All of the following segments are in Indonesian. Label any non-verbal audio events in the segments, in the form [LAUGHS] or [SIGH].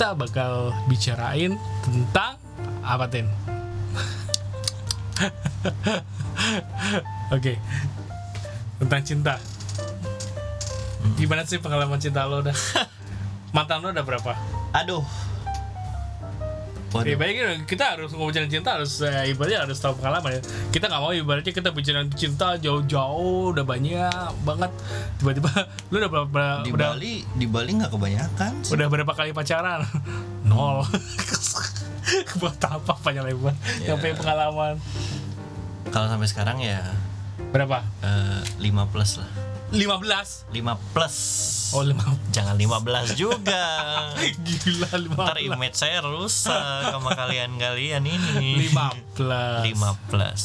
kita bakal bicarain tentang apa Tin? [LAUGHS] Oke, tentang cinta. Gimana sih pengalaman cinta lo dah? [LAUGHS] Mantan lo udah berapa? Aduh. Ya Waduh. baik kita harus ngomongin cinta harus eh, ibaratnya harus tahu pengalaman ya. Kita nggak mau ibaratnya kita bicara cinta jauh-jauh udah banyak banget. Tiba-tiba [LAUGHS] lu udah berapa Di udah Bali, di Bali nggak kebanyakan sih. udah berapa kali pacaran? [LAUGHS] Nol. [LAUGHS] Buat apa panjang lebar? Ya. Yang punya pengalaman Kalau sampai sekarang ya berapa? 5 plus lah. 15 5 plus. Oh 5 Jangan 15 juga. [LAUGHS] Gila 15 Ntar image saya rusak sama kalian-kalian ini. 15 5 [LAUGHS] plus.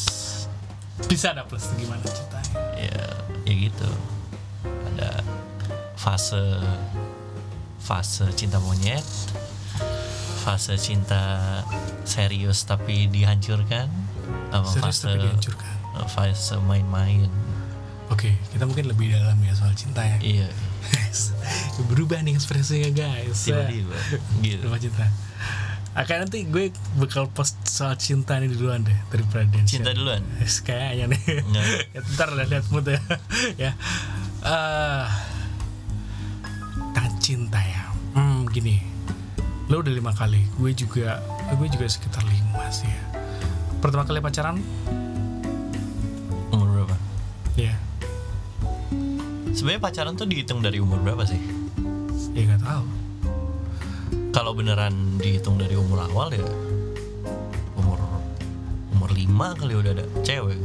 Bisa ada plus gimana ceritanya? Ya, ya gitu. Ada fase fase cinta monyet, fase cinta serius tapi dihancurkan, sama Serius fase tapi dihancurkan fase main-main. Oke, kita mungkin lebih dalam ya soal cinta ya. Iya, [LAUGHS] berubah nih ekspresinya guys. Tiba-tiba. Gitu. Cinta. Akan nanti gue bakal post soal cinta nih duluan deh daripada dance Cinta duluan. Kayaknya nih. [LAUGHS] Ya, ntar lah lihat mood ya. [LAUGHS] Ya. Eh, tentang cinta ya. Hmm gini. Lo udah lima kali. Gue juga gue juga sekitar lima sih ya. Pertama kali pacaran Sebenarnya pacaran tuh dihitung dari umur berapa sih? ya nggak tahu Kalau beneran dihitung dari umur awal ya umur umur 5 kali udah ada cewek.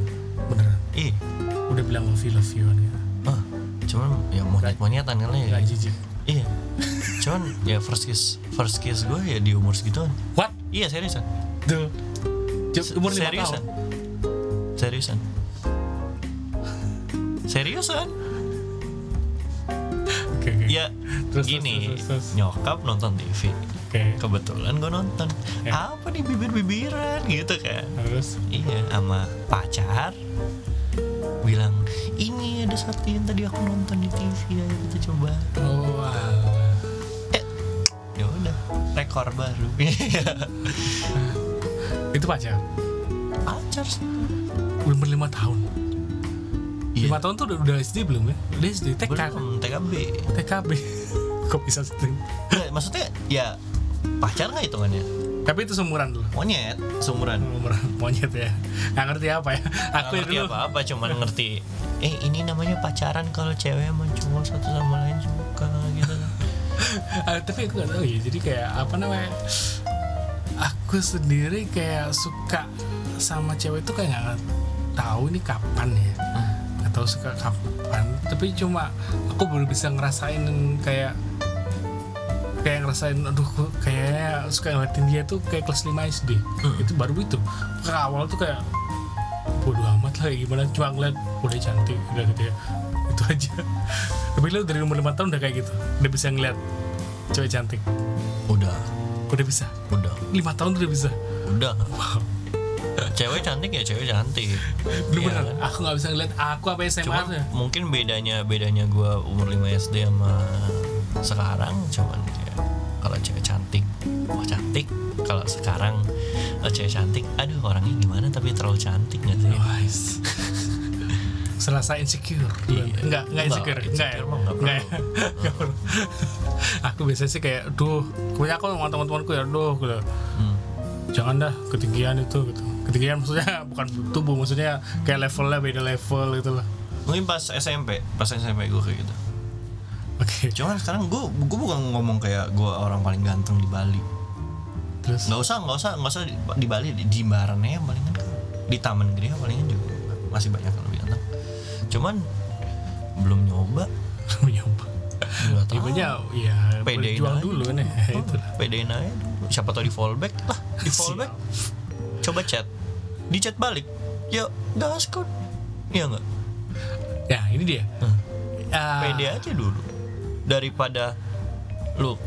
beneran Ih, udah bilang love you love you kan ya ah, cuman ya monyet-monyetan kali ya. nggak jijik Iya. Cuman ya first kiss first kiss gue ya di umur segituan. what Iya seriusan. Jam- umur lima seriusan. tahun Seriusan. Seriusan. oke oke Ya Terus, gini, terus, terus, terus. nyokap nonton TV. oke Kebetulan gue nonton. Ya. Apa nih bibir-bibiran gitu kan. terus Iya, sama pacar bilang ini ada satu yang tadi aku nonton di TV ayo kita coba oh alah. ya udah rekor baru [LAUGHS] itu pacar pacar sih udah berlima tahun Iya. lima tahun tuh udah, udah SD belum ya? Udah SD TK belum TKB TKB [LAUGHS] kok bisa Nggak, maksudnya ya pacar nggak hitungannya? Tapi itu seumuran dulu. Monyet seumuran. Umuran [LAUGHS] monyet ya. Nggak ngerti apa ya. Nggak aku ya ngerti dulu. apa-apa cuman ngerti eh ini namanya pacaran kalau cewek sama cowok satu sama lain suka gitu [LAUGHS] Ah, tapi aku gak tahu ya. Jadi kayak apa namanya aku sendiri kayak suka sama cewek itu kayak nggak tahu ini kapan ya. nggak tahu suka kapan. Tapi cuma aku baru bisa ngerasain kayak kayak ngerasain aduh kayaknya suka ngeliatin dia tuh kayak kelas 5 SD Hmm. itu baru itu. Ke awal tuh kayak bodoh amat lah gimana? Cuma ngeliat udah cantik udah gitu ya. [LAUGHS] Itu aja. Tapi lo dari umur lima tahun udah kayak gitu? Udah bisa ngeliat cewek cantik? Udah. Udah bisa? Udah. Lima tahun tuh udah bisa? Udah. Wow cewek cantik ya cewek cantik belum Iya bener kan? aku nggak bisa ngeliat aku apa SMA Cuman ya. mungkin bedanya bedanya gue umur 5 SD sama sekarang cuman ya kalau cewek cantik wah cantik kalau sekarang eh, cewek cantik aduh orangnya gimana tapi terlalu cantik nggak sih Wise. [LAUGHS] Selasa insecure. Iya. Enggak, enggak insecure. Ya? nggak Enggak ya? [LAUGHS] Nggak perlu. aku biasanya sih kayak, duh, punya aku sama teman-temanku ya, duh, gitu. Hmm. jangan dah ketinggian itu gitu. Ketinggian maksudnya bukan tubuh, maksudnya kayak levelnya beda level gitu lah. mungkin pas SMP pas SMP gue kayak gitu. Oke, cuman sekarang gue gue bukan ngomong kayak gue orang paling ganteng di Bali. Terus? Nggak usah nggak usah nggak usah di, di Bali di Jimbaran yang palingan kan di Taman Gede palingan juga masih banyak yang lebih ganteng. Cuman belum nyoba. Nyoba. nggak tahu. ya Pedein berjuang aja. dulu nih, [LAUGHS] itu lah. pedein aja siapa tau di fallback lah di [LAUGHS] fallback. Coba chat di chat balik. Ya gas kok iya nggak? Ya, ini dia. Hmm. Ah, pede aja dulu. Daripada lu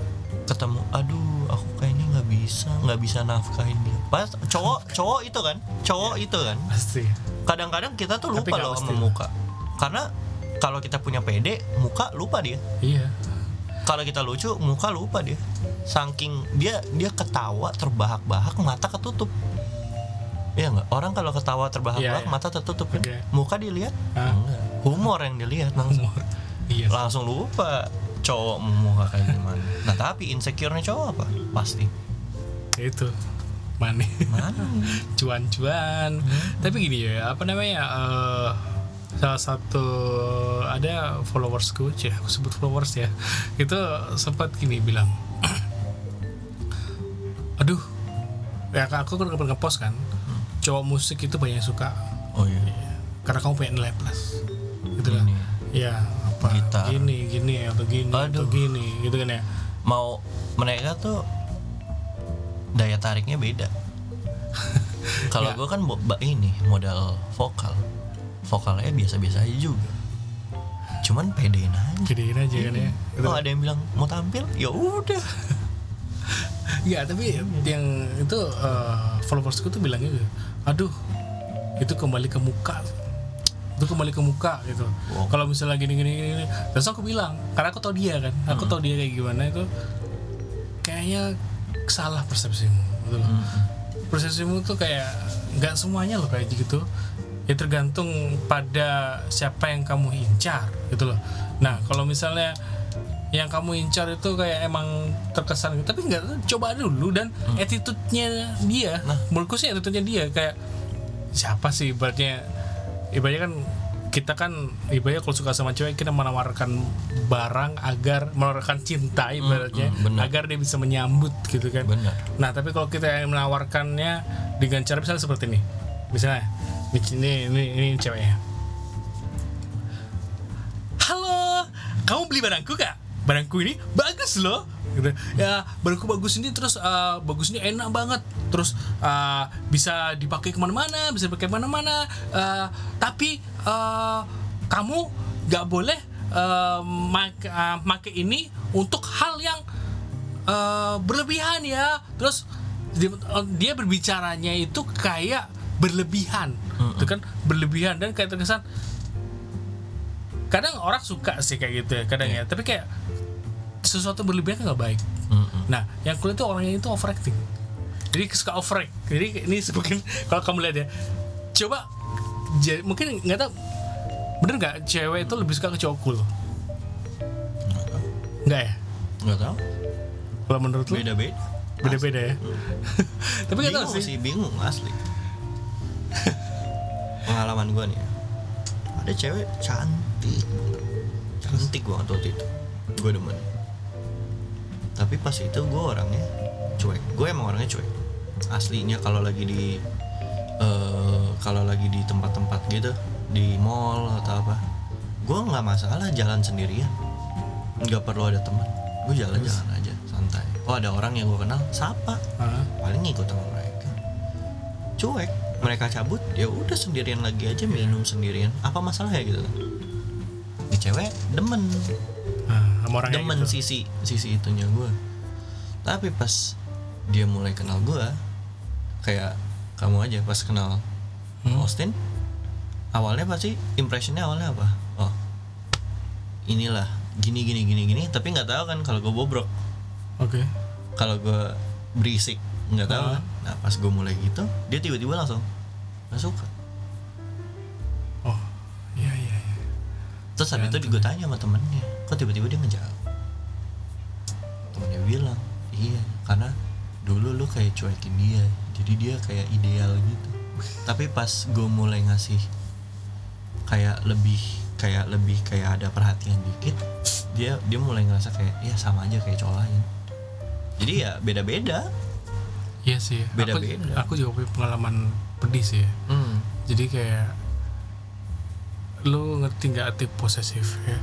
ketemu aduh aku kayaknya nggak bisa nggak bisa nafkahin dia. Pas cowok cowok itu kan? Cowok itu kan? pasti. kadang-kadang kita tuh lupa loh sama muka. Karena kalau kita punya pede muka lupa dia. Iya. kalau kita lucu muka lupa dia. Saking dia dia ketawa terbahak-bahak mata ketutup Iya nggak? Orang kalau ketawa terbahak-bahak Iya, iya. mata tertutup. Kan Oke. muka dilihat? Ah. enggak. Humor yang dilihat langsung. Iya. Langsung lupa cowok muka kayak gimana. Nah tapi insecure-nya cowok apa? Pasti. Itu. Mana mana [LAUGHS] cuan-cuan. Tapi gini ya apa namanya eh, salah satu ada followersku ya aku sebut followers ya. Itu sempat gini bilang [CLEARS THROAT] aduh. Ya aku kan pernah ngepost kan cowok musik itu banyak yang suka. Oh iya. Karena kamu punya nilai plus gitu kan? Ya apa? Gitar. gini gini atau gini atau Aduh. gini gitu kan ya? Mau mereka tuh daya tariknya beda. [LAUGHS] Kalau Ya. gue kan ba- ini modal vokal. Vokalnya biasa-biasa aja juga. Cuman pedein aja. Gedein aja kan ya? Gitu. oh ada yang bilang mau tampil? Ya udah. [LAUGHS] Ya tapi yang itu eh, followersku tuh bilangnya gitu, aduh itu kembali ke muka, itu kembali ke muka gitu. Wow. Kalau misalnya gini gini gini, terus aku bilang, karena aku tahu dia kan, aku tahu dia kayak gimana itu, kayaknya salah persepsimu, gitu loh. Persepsimu tuh kayak nggak semuanya loh kayak gitu. Ya tergantung pada siapa yang kamu incar gitu loh. Nah kalau misalnya yang kamu incar itu kayak emang terkesan gitu. tapi nggak coba dulu dan attitude-nya dia Nah. menurutku sih attitude-nya dia kayak siapa sih ibaratnya ibaratnya kan kita kan ibaratnya kalau suka sama cewek kita menawarkan barang agar menawarkan cinta ibaratnya mm, benar. agar dia bisa menyambut gitu kan benar Nah, tapi kalau kita yang menawarkannya dengan cara misalnya seperti ini, misalnya ini ini ini, ini ceweknya. Halo, kamu beli barangku kak? Barangku ini bagus loh. Gitu. Ya, barangku bagus ini terus eh, bagus ini enak banget. Terus eh, bisa dipakai ke mana-mana, bisa dipakai ke mana-mana. Eh, tapi eh, kamu nggak boleh eh, make, eh, make ini untuk hal yang eh, berlebihan ya terus dia, dia berbicaranya itu kayak berlebihan itu kan berlebihan dan kayak terkesan kadang orang suka sih kayak gitu ya kadang ya. Tapi kayak sesuatu berlebihan kan nggak baik. Mm-mm. nah yang kulit itu orangnya itu overacting. Jadi suka overact jadi ini mungkin [LAUGHS] kalau kamu lihat ya coba ja- mungkin nggak tahu bener nggak cewek itu lebih suka ke cowok cool? Nggak ya? Nggak tahu. Kalau menurut lu? Beda-beda. Beda-beda ya? [LAUGHS] Tapi nggak tahu sih. sih bingung asli. [LAUGHS] Pengalaman gue nih ya ada cewek cantik. Cantik banget waktu itu. Gue demen. Tapi pas itu gue orangnya cuek. Gue emang orangnya cuek. Aslinya kalau lagi di eh, kalau lagi di tempat-tempat gitu di mall atau apa gue nggak masalah jalan sendirian. Nggak perlu ada teman gue jalan-jalan aja santai. Oh ada orang yang gue kenal sapa. Hah? paling ngikut sama mereka. Cuek mereka cabut ya udah sendirian lagi aja minum sendirian. Apa masalah ya gitu? Ini cewek demen. Nah, sama orang demen gitu. sisi sisi itunya gue tapi pas dia mulai kenal gue kayak kamu aja pas kenal Hmm. Austin awalnya pasti impressionnya awalnya apa? Oh inilah gini gini gini gini tapi nggak tahu kan kalau gue bobrok. Oke. Kalau gue berisik nggak tahu Ah. kan. Nah pas gue mulai gitu dia tiba-tiba langsung nggak suka. Oh iya iya iya. Terus habis itu gue tanya sama temennya. Kok tiba-tiba dia ngejawab? Temennya bilang iya karena dulu lu kayak cuekin dia. Jadi dia kayak ideal gitu. Tapi pas gue mulai ngasih kayak lebih kayak lebih kayak ada perhatian dikit dia dia mulai ngerasa kayak ya sama aja kayak cowok lain. Jadi ya beda-beda. Iya sih. Aku- Beda-beda. aku, juga punya pengalaman pedih sih. Ya. hmm. jadi kayak lu ngerti nggak arti posesif ya?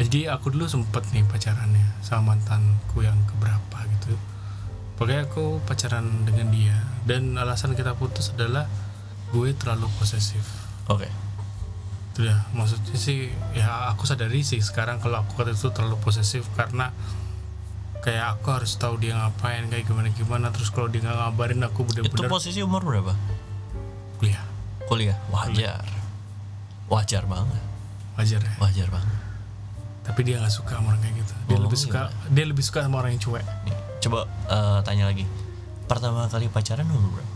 Jadi aku dulu sempet nih pacarannya sama mantanku yang keberapa gitu. Pokoknya aku pacaran dengan dia. Dan alasan kita putus adalah gue terlalu posesif. Oke. Itu ya maksudnya sih ya aku sadari sih sekarang kalau aku kata itu terlalu posesif karena kayak aku harus tahu dia ngapain kayak gimana gimana terus kalau dia nggak ngabarin aku itu bener-bener posisi umur berapa kuliah. Kuliah wajar. Wajar banget. Wajar ya? Wajar banget. Tapi dia nggak suka sama orang kayak gitu. Dia Oh, lebih suka dia lebih suka sama orang yang cuek. Nih, coba eh, tanya lagi. Pertama kali pacaran umur berapa?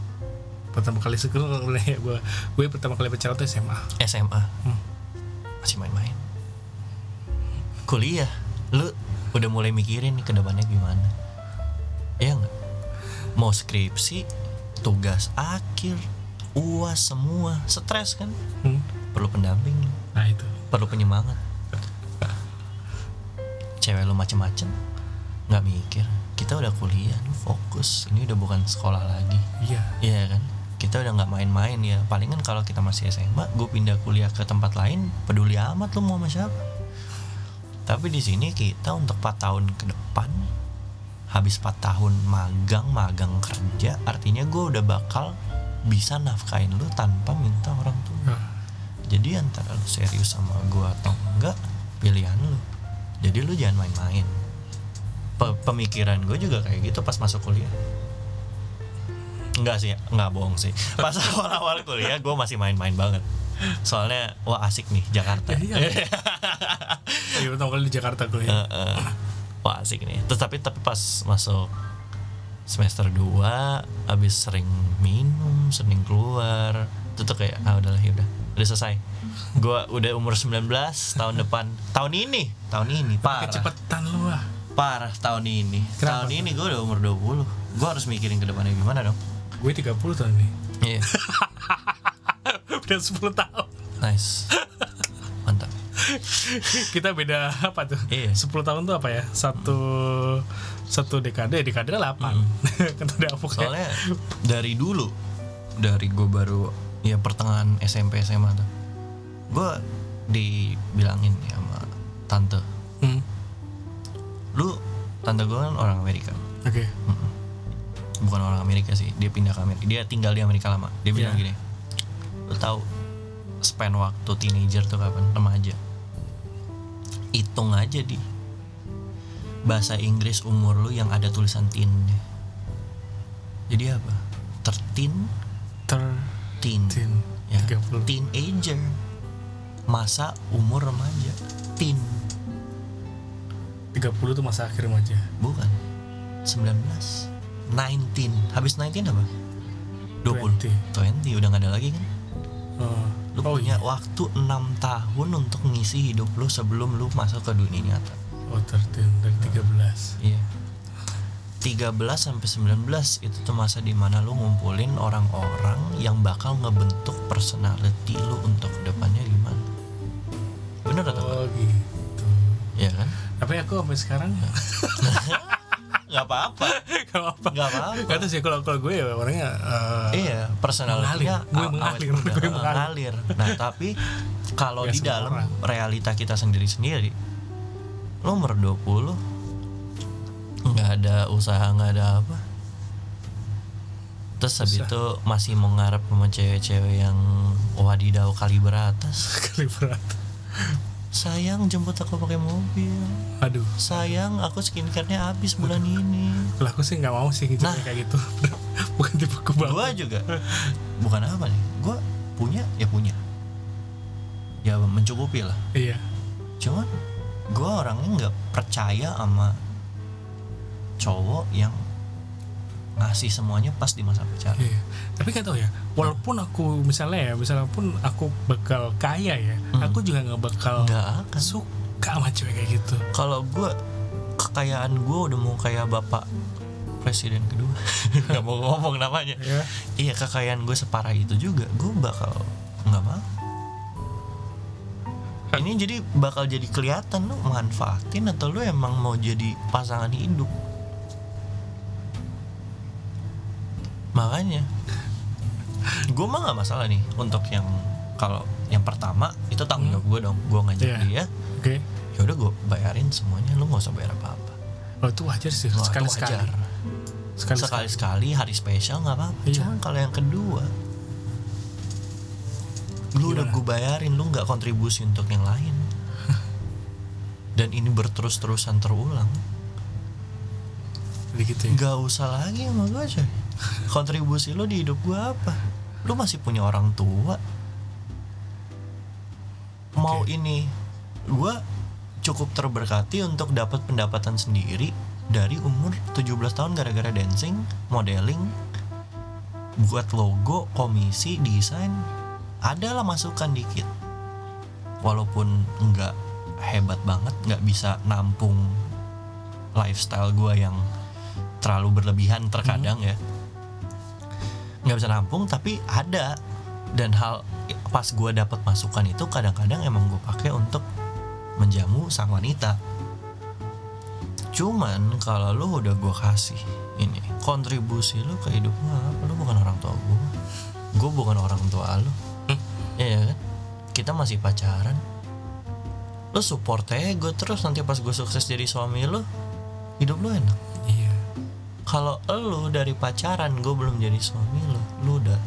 Pertama kali sekolah [LAUGHS] ya gue gue pertama kali pacaran tuh SMA SMA Hmm. masih main-main? Kuliah? Lu udah mulai mikirin nih ke depannya gimana? Ya nggak? Mau skripsi tugas akhir uas semua stres kan? Hmm. perlu pendamping. Nah itu. Perlu penyemangat. Cewek lu macem-macem nggak mikir. Kita udah kuliah fokus. Ini udah bukan sekolah lagi. Iya. Iya kan? Kita udah nggak main-main ya. Palingan kalau kita masih SMA gue pindah kuliah ke tempat lain peduli amat lu mau sama siapa. Tapi di sini kita untuk 4 tahun ke depan habis 4 tahun magang magang kerja artinya gue udah bakal bisa nafkain lu tanpa minta orang tua. Ah, jadi antara lu serius sama gue atau enggak pilihan lu. Jadi lu jangan main-main. Pe- pemikiran gue juga kayak gitu pas masuk kuliah. Enggak sih, enggak bohong sih. Pas [LAUGHS] awal-awal kuliah gue masih main-main banget. Soalnya, wah asik nih Jakarta. Ya, iya. iya [LAUGHS] pertama kali di Jakarta kuliah. Heeh. Wah asik nih. Terus tapi, tapi pas masuk semester 2 Abis sering minum, sering keluar Itu tuh kayak, ah udahlah ya udah Udah selesai. Gue udah umur 19 tahun depan Tahun ini, tahun ini parah. kecepetan lu ah. Parah tahun ini. Kenapa? Tahun ini gue udah umur 20 Gue harus mikirin ke depannya gimana dong? Gue 30 tahun ini. Iya. [LAUGHS] Udah 10 tahun. Nice. Mantap. [LAUGHS] Kita beda apa tuh? Iya. 10 tahun tuh apa ya? Satu satu dekade dekade 8 udah [LAUGHS] apa kayak? Soalnya dari dulu Dari gue baru Ya pertengahan SMP SMA tuh Gue dibilangin ya sama tante. Hmm, Lu Tante gue kan orang Amerika. Oke. Bukan orang Amerika sih Dia pindah ke Amerika. Dia tinggal di Amerika lama. Dia bilang Iya. gini Lu tahu Span waktu teenager tuh kapan? Remaja. Hitung aja di Bahasa Inggris umur lu yang ada tulisan teennya Jadi apa? 13 ter teen. Teen ya. 30 Teenager. Masa umur remaja. Teen. 30 tuh masa akhir remaja. Bukan. 19 19 Habis 19 apa? 20 20. 20 udah gak ada lagi kan? Oh, Lu oh punya iya. waktu 6 tahun untuk ngisi hidup lu sebelum lu masuk ke dunia nyata oh 13 dari 13 Iya 13 sampai 19 itu tuh masa di mana lu ngumpulin orang-orang yang bakal ngebentuk personality lu untuk ke depannya gimana Bener atau enggak? oh gitu Iya kan? tapi aku sampai sekarang [LAUGHS] Gak apa-apa gak apa Gak apa-apa Gak tahu sih kalau kalau gue ya orangnya eh, Iya, personalitinya Mengalir. Gue mengalir. Gue mengalir. Nah, tapi kalau Ya, di dalam orang. realita kita sendiri-sendiri, lo umur 20 nggak ada usaha, nggak ada apa. Terus habis itu masih mau ngarep sama cewek-cewek yang wadidaw kali beratas. [LAUGHS] kali berat Sayang jemput aku pakai mobil. aduh Sayang aku skincare-nya habis bulan ini. kalau aku sih nggak mau sih gitu Nah. kayak gitu [LAUGHS] bukan tipe gue Gua juga bukan apa nih. Gua punya ya punya. Ya mencukupi lah. iya cuman gue orangnya nggak percaya sama cowok yang ngasih semuanya pas di masa pacaran Iya. Tapi kan tahu ya, walaupun aku misalnya ya, misalnya pun aku bakal kaya ya, Hmm. aku juga nggak bakal akan suka sama cewek kayak gitu. kalau gue kekayaan gue udah mau kayak bapak presiden kedua [LAUGHS] nggak mau ngomong namanya Ya. iya kekayaan gue separah itu juga gue bakal nggak mau ini jadi bakal jadi kelihatan lu manfaatin atau lu emang mau jadi pasangan hidup makanya gue mah nggak masalah nih untuk yang kalau yang pertama itu tanggung jawab gue dong gue ngajak Iya. dia Oke. ya udah gue bayarin semuanya lu nggak usah bayar apa apa Oh itu wajar sih, sekali sekali. Sekali sekali sekali hari spesial nggak apa-apa Iya. cuman kalau yang kedua lu udah gue bayarin lu nggak kontribusi untuk yang lain. [LAUGHS] Dan ini berterus-terusan terulang. Gitu ya. nggak usah lagi sama gue coy. [LAUGHS] Kontribusi lu di hidup gue apa? Lu masih punya orang tua. Mau Oke. ini gue cukup terberkati untuk dapat pendapatan sendiri dari umur 17 tahun gara-gara dancing, modeling, buat logo, komisi, desain, adalah masukan dikit. Walaupun nggak hebat banget, nggak bisa nampung lifestyle gue yang terlalu berlebihan terkadang ya. Nggak bisa nampung, tapi ada. Dan hal pas gue dapat masukan itu kadang-kadang emang gue pakai untuk menjamu sang wanita. Cuman kalau lu udah gue kasih ini kontribusi lu ke hidup gue lu bukan orang tua gue gue bukan orang tua lu Iya kan? Kita masih pacaran. Lu support aja gue terus nanti pas gue sukses jadi suami lu hidup lu enak. Iya. Kalau lu dari pacaran gue belum jadi suami lu lu udah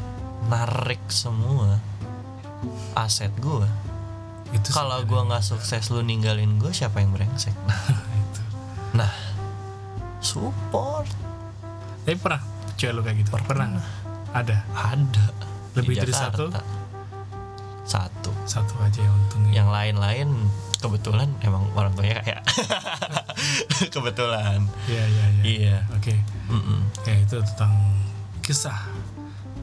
narik semua aset gue itu kalau gue nggak sukses lu ninggalin gue siapa yang brengsek? Nah, [LAUGHS] itu. Nah support. Tapi pernah cewek lu kayak gitu? Pernah. Nggak? ada? Ada. Lebih Di dari? Jakarta. satu satu. Aja yang untungnya. Yang lain-lain kebetulan emang orang tuanya kayak [LAUGHS] kebetulan. Iya iya iya. Iya. Oke. Mm-mm. ya itu tentang kisah.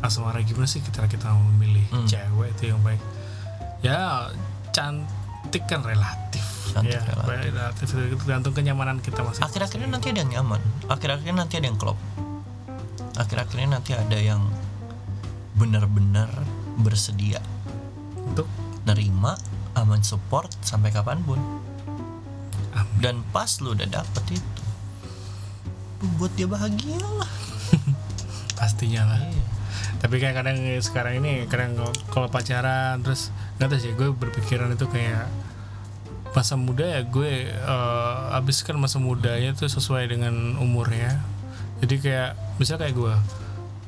Asmara gimana sih kita kita memilih Hmm. cewek itu yang baik? Ya cantik kan relatif. Cantik ya, relatif. relatif. Tergantung kenyamanan kita masing akhir-akhirnya nanti ada yang nyaman. Akhir-akhirnya nanti ada yang klop. Akhir-akhirnya nanti ada yang benar-benar bersedia untuk nerima aman support sampai kapan pun. Amin. dan pas lu udah dapet itu lu buat dia bahagia lah. [LAUGHS] Pastinya lah. Iya. tapi kayak kadang sekarang ini kadang kalau pacaran terus nggak tahu sih gue berpikiran itu kayak masa muda ya gue eh, habiskan masa mudanya tuh sesuai dengan umurnya. Jadi kayak misalnya kayak gue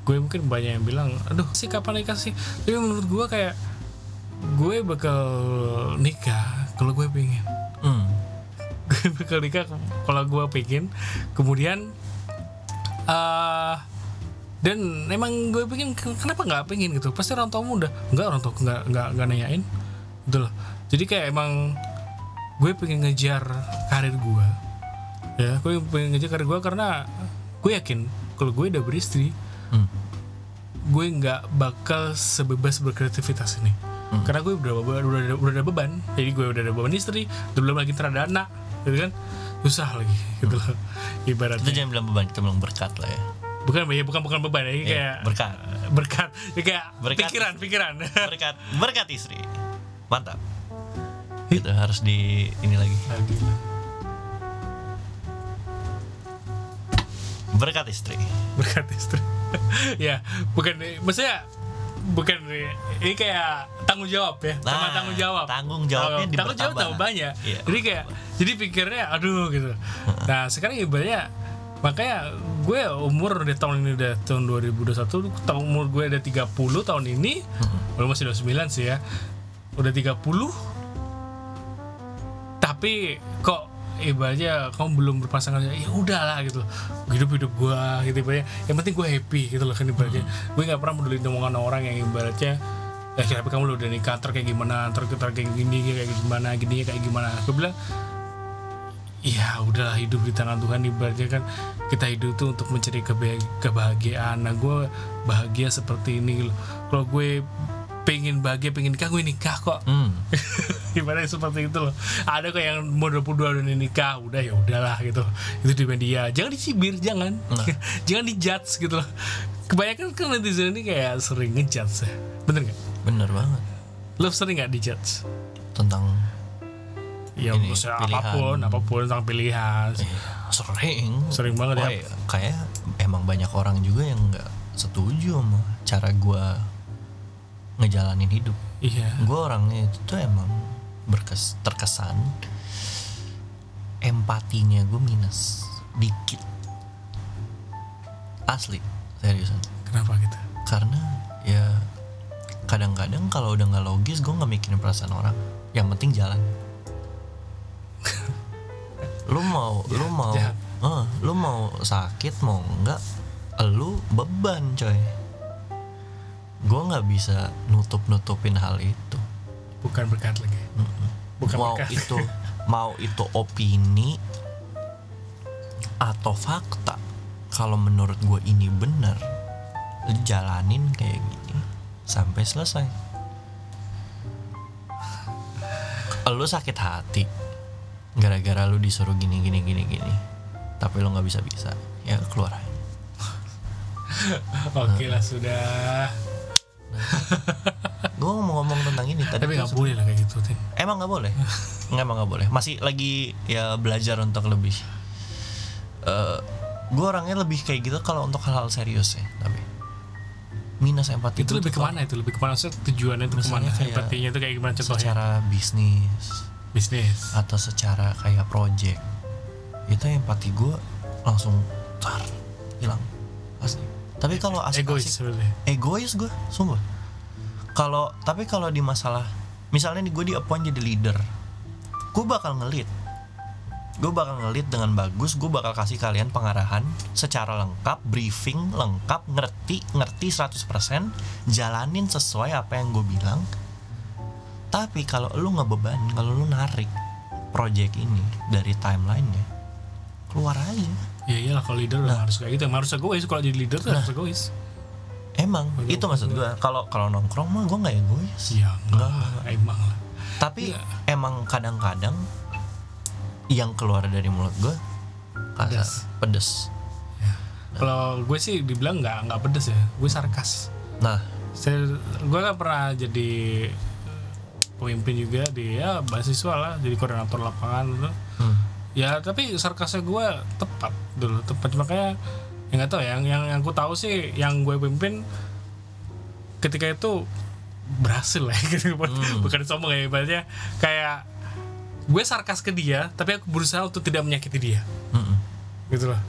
gue mungkin banyak yang bilang aduh sih kapan nikah sih? Tapi menurut gue kayak gue bakal nikah kalau gue pengen Hmm. [LAUGHS] gue bakal nikah kalau gue pengen kemudian eh dan emang gue pengen kenapa nggak pengen gitu? Pasti orang tua muda. Nggak orang tua nggak nggak nggak nanyain. Gitu loh jadi kayak emang gue pengen ngejar karir gue. Ya gue pengen ngejar karir gue karena gue yakin kalau gue udah beristri Hmm. gue nggak bakal sebebas berkreativitas ini Hmm. karena gue udah, udah, udah, udah ada beban jadi gue udah ada beban istri belum lagi ntar ada anak gitu kan susah lagi gitu loh Kita ibaratnya jangan bilang beban, kita bilang berkat lah ya. bukan ya bukan bukan beban ya Iya, kayak berkat. berkat ya kayak Berkat. pikiran pikiran Berkat, berkat istri. Mantap. Itu harus di ini lagi. Berkat istri. berkat istri [LAUGHS] ya bukan maksudnya bukan ini kayak tanggung jawab ya sama Nah, tanggung jawab. tanggung jawabnya Tanggung- tanggung jawab dipertambah. tambah banyak. Iya, jadi kayak jadi pikirnya aduh gitu. [LAUGHS] Nah sekarang ibaratnya makanya gue umur di tahun ini udah tahun 2021 tahun umur gue udah 30 tahun ini belum masih 29 sih ya udah 30 tapi kok ibaratnya kamu belum berpasangan ya udahlah gitu. Hidup hidup gue gitu ibaratnya. Yang penting gue happy gitu loh kan ibaratnya. Gue nggak pernah peduli omongan orang yang ibaratnya ya tapi kamu udah nikah ntar kayak gimana ntar kita kayak gini kayak gimana gini kayak gimana? Gue bilang ya udahlah hidup di tangan Tuhan ibaratnya kan kita hidup tuh untuk mencari kebah- kebahagiaan. Nah gue bahagia seperti ini loh. Kalau gue pengen bahagia pengen nikah gue nikah kok Hmm. [LAUGHS] ibaratnya seperti itu loh ada kok yang mau 22 udah nikah udah ya udahlah gitu itu di media jangan dicibir jangan Nah. [LAUGHS] jangan dijudge gitu loh kebanyakan kan netizen ini kayak sering ngejudge ya bener nggak Bener banget. lo sering nggak dijudge Tentang ya Ini, pilihan. apa pun apa pun tentang pilihan eh, sering. sering banget Oh, ya. Kayak emang banyak orang juga yang nggak setuju sama cara gua ngejalanin hidup. iya. Gue orangnya itu tuh emang berkes terkesan empatinya gue minus dikit. Asli seriusan. Kenapa gitu? Karena ya kadang-kadang kalau udah nggak logis gue nggak mikirin perasaan orang. Yang penting jalan. [LAUGHS] Lu mau lu mau jahat. eh, lu mau sakit mau enggak lu beban coy gue nggak bisa nutup nutupin hal itu. Bukan berkat lagi Mm-mm. bukan mau berkat. itu mau itu opini atau fakta kalau menurut gue ini bener jalanin kayak gini sampai selesai. Lu sakit hati gara-gara lu disuruh gini gini gini gini tapi lu nggak bisa bisa ya keluar aja. [LAUGHS] Oke lah sudah gue mau ngomong tentang ini tadi tapi nggak boleh lah kayak gitu Tin. Emang nggak boleh? Nggak emang nggak boleh. Masih lagi ya belajar untuk lebih. eh gue orangnya lebih kayak gitu kalau untuk hal-hal serius ya. Tapi minus empati itu lebih ke mana itu lebih ke mana Maksudnya tujuannya itu ke mana empatinya itu kayak gimana contohnya Secara bisnis bisnis atau secara kayak project itu empati gue langsung tar hilang asli. Tapi kalau asik egois sebenarnya egois gue sumpah kalau tapi kalau di masalah misalnya nih gue di appoint jadi leader gue bakal ngelit. Gue bakal ngelit dengan bagus gue bakal kasih kalian pengarahan secara lengkap briefing lengkap ngerti ngerti 100% jalanin sesuai apa yang gue bilang. Tapi kalau lu ngebeban kalau lu narik project ini dari timelinenya keluar aja. Ya iyalah kalau leader udah harus kayak gitu. Emang harus egois kalau jadi leader tuh harus egois emang itu maksud gue kalau kalau nongkrong mah gue nggak egois. Ya enggak emang lah. Tapi emang kadang-kadang yang keluar dari mulut gue Pedas. pedes. kalau gue sih dibilang nggak nggak pedes ya. Gue sarkas. Nah. Saya gue kan pernah jadi pemimpin juga di ya mahasiswa lah jadi koordinator lapangan gitu. hmm. ya tapi sarkasnya gue tepat dulu tepat. Makanya yang nggak tahu ya, yang yang yang aku tahu sih yang gue pimpin ketika itu berhasil lah [LAUGHS] gitu. Hmm. bukan sombong ya ibaratnya kayak gue sarkas ke dia tapi aku berusaha untuk tidak menyakiti dia. Mm-mm. gitu loh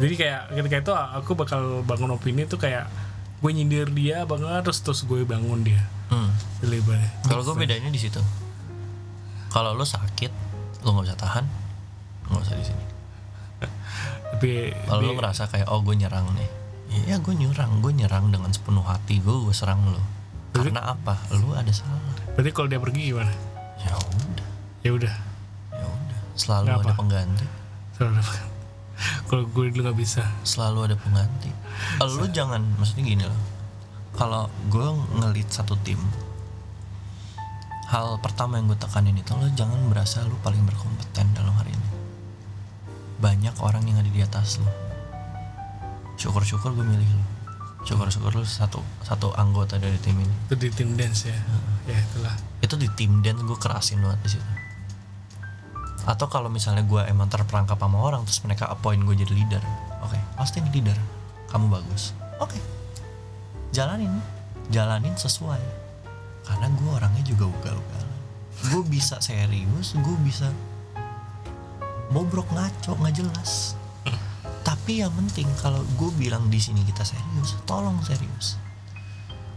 jadi kayak ketika itu aku bakal bangun opini tuh kayak gue nyindir dia banget terus terus gue bangun dia. Hmm. lebarnya kalau gue bedanya di situ. Kalau lo sakit lo nggak bisa tahan nggak usah di sini tapi kalau lo ngerasa kayak oh gue nyerang nih. Ya gue nyerang. Gue nyerang dengan sepenuh hati gue gue serang lo. Karena apa? Lo ada salah. berarti kalau dia pergi gimana? Ya udah. Ya udah. Ya udah. Selalu Kenapa? ada pengganti. Selalu ada [LAUGHS] kalau gue dulu nggak bisa. Selalu ada pengganti. Lo jangan maksudnya gini loh. Kalau gue ngelit satu tim hal pertama yang gue tekanin itu lo jangan berasa lo paling berkompeten dalam hari ini banyak orang yang ada di atas lo. Syukur-syukur gue milih lo. Syukur-syukur lo satu satu anggota dari tim ini. Itu di tim dance ya? Ya itulah. Itu di tim dance gue kerasin banget di situ. Atau kalau misalnya gue emang terperangkap sama orang terus mereka appoint gue jadi leader oke pasti nih leader kamu bagus oke jalanin jalanin sesuai. Karena gue orangnya juga ugal-ugalan. Gue bisa serius gue bisa bobrok ngaco nggak jelas. Tapi yang penting kalau gue bilang di sini kita serius tolong serius.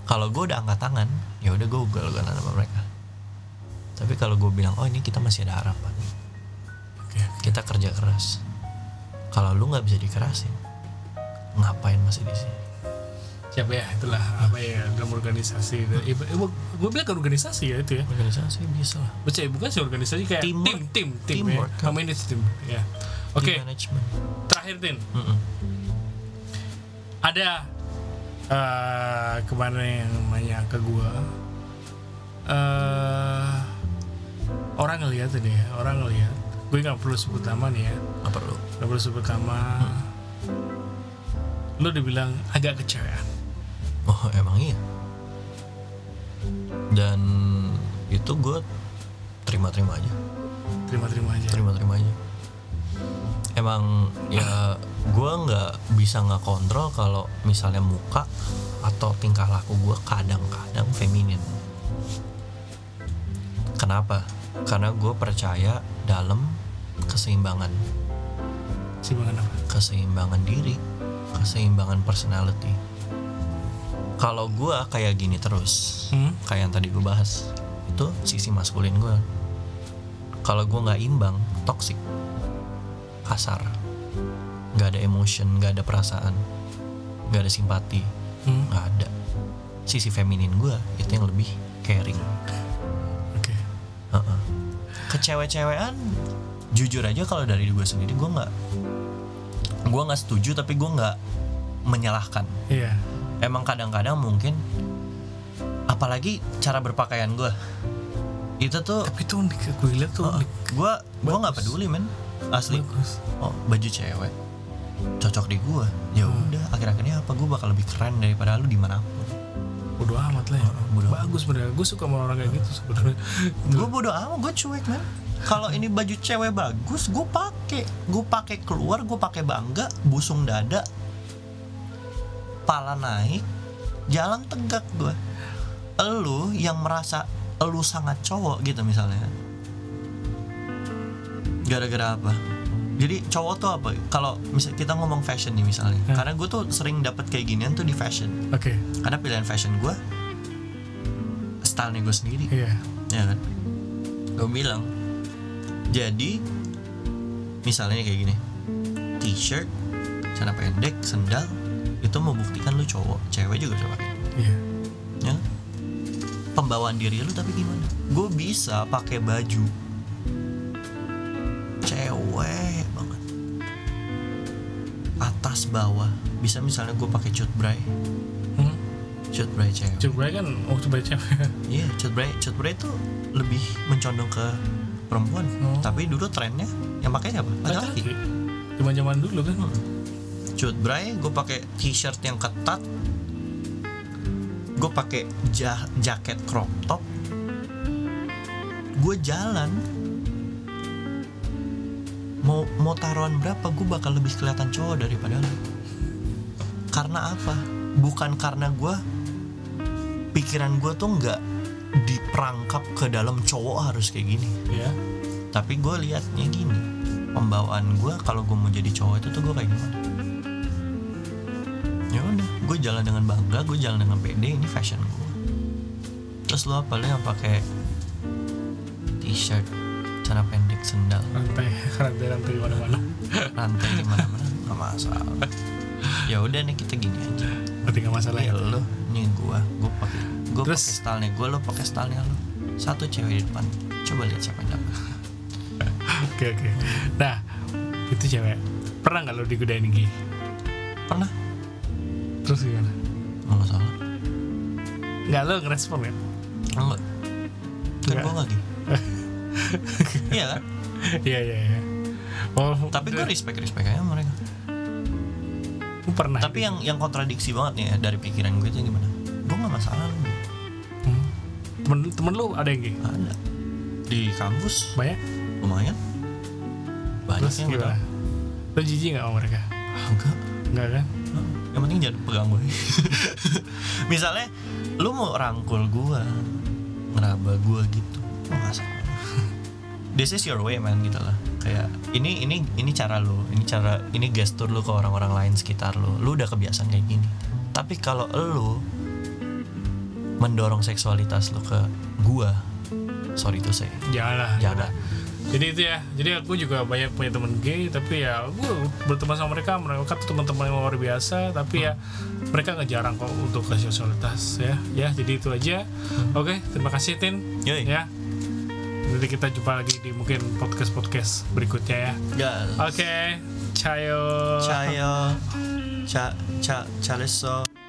Kalau gue udah angkat tangan ya udah gue ugal-ugalan sama mereka. Tapi kalau gue bilang oh ini kita masih ada harapan kita kerja keras. Kalau lu nggak bisa dikerasin ngapain masih di sini siapa ya? Itulah apa ya dalam organisasi iba- gue bilang kan organisasi ya itu ya. Organisasi bisa lah. Baca bukan sih organisasi kayak tim tim tim Teamwork, ya. Community tim ya. Oke. Terakhir tin. Mm-mm. ada eh kemarin yang nanya ke gua? Eh orang ngeliat ini ya orang ngeliat. Gue nggak perlu sebut nama nih ya. Apa perlu. Nggak perlu sebut nama. Lu dibilang agak kecewean oh emang iya? Dan itu gue terima-terima aja. Terima-terima aja. Terima-terima aja. Emang ya gue nggak bisa nggak kontrol kalau misalnya muka atau tingkah laku gue kadang-kadang feminin. Kenapa? Karena gue percaya dalam keseimbangan. Simbangan apa? Keseimbangan diri keseimbangan personality kalau gue kayak gini terus hmm? kayak yang tadi gue bahas itu sisi maskulin gue kalau gue nggak imbang toxic. Kasar. Nggak ada emotion nggak ada perasaan. Nggak ada simpati. Hmm? nggak ada. Sisi feminin gue itu yang lebih caring. Oke. Heeh. ke cewek-cewekan jujur aja kalau dari gue sendiri gue nggak gue nggak setuju tapi gue nggak menyalahkan. Iya emang kadang-kadang mungkin apalagi cara berpakaian gue itu tuh tapi tuh unik gue liat tuh unik. Gue gue nggak peduli men. Asli. Bagus. Oh baju cewek. Cocok di gue ya Hmm. udah akhir-akhirnya apa? Gue bakal lebih keren daripada lu di mana pun. Bodo amat lah ya. Bodo amat. bagus bener. Gue suka sama orang kayak gitu sebenarnya. [LAUGHS] Gue bodo amat gue cuek men. Kalau ini baju cewek bagus gue pakai. Gue pakai keluar gue pakai bangga busung dada pala naik jalan tegak gue elu yang merasa elu sangat cowok gitu misalnya. Gara-gara apa? Jadi cowok tuh apa? Kalau misal kita ngomong fashion nih misalnya. Hmm. karena gue tuh sering dapat kayak ginian tuh di fashion. Oke. Karena pilihan fashion gue stylenya gue sendiri. Iya. Ya kan? Gue bilang jadi misalnya kayak gini t-shirt celana pendek sendal itu membuktikan lu cowok cewek juga pakai iya. Ya pembawaan diri lu tapi gimana? Gue bisa pakai baju cewek banget. Atas bawah. Bisa misalnya gue pakai cut bray hmm. cut bray cewek. Coba kan oh coba cewek. Iya, cut bray, cut bray itu lebih mencondong ke perempuan. Oh. Tapi dulu trennya yang pakai siapa? Laki-laki. laki zaman zaman dulu kan Cut bray, gue pakai t-shirt yang ketat. Gue pakai ja- jaket crop top. Gue jalan. Mau mau taruhan berapa, gue bakal lebih kelihatan cowok daripada lu. Karena apa? Bukan karena gue pikiran gue tuh nggak diperangkap ke dalam cowok harus kayak gini ya tapi gue liatnya gini pembawaan gue kalau gue mau jadi cowok itu tuh gue kayak gimana ya udah gue jalan dengan bangga gue jalan dengan pede ini fashion gue terus lo apa lo yang pakai t-shirt celana pendek sendal? Rantai rantai rantai mana mana rantai di mana mana nggak masalah. Ya udah nih kita gini aja. Berarti nggak masalah ya ya? lo nih gue gue pakai gue pakai Terus? stylenya gue lo pakai stylenya lo. Satu cewek di depan coba lihat siapa yang dapat. Oke oke. Nah itu cewek. Pernah nggak lo digodain gini? Pernah terus gimana nggak masalah nggak lo ngerespon ya Enggak. Kan Enggak. gue lagi. [LAUGHS] iya kan? iya iya iya oh Tapi gue respect respect aja mereka. gue pernah Tapi yang yang kontradiksi banget nih ya dari pikiran gue itu gimana? Gue nggak masalah. Hmm. temen temen lu ada yang gini Ada. Di kampus banyak lumayan. Banyak terus yang gimana lo jijik nggak sama mereka "Ah, enggak. nggak kan Yang penting jangan pegang gue. [LAUGHS] Misalnya lu mau rangkul gue, ngeraba gue gitu, nggak salah. [LAUGHS] This is your way man gitu lah. Kayak ini ini ini cara lu, ini cara ini gestur lu ke orang-orang lain sekitar lu. Lu udah kebiasaan kayak gini. Tapi kalau lu mendorong seksualitas lu ke gua, sorry tuh saya, jangan lah jangan. Jadi itu ya. Jadi aku juga banyak punya temen gay tapi ya gue berteman sama mereka mereka tuh teman-teman yang luar biasa tapi ya mereka nggak jarang kok untuk ke seksualitas ya. Ya jadi itu aja. Oke terima kasih tin. Yoi. ya. Nanti kita jumpa lagi di mungkin podcast podcast berikutnya ya. Gas. oke cayo Cayo, [LAUGHS] ca ca caleso.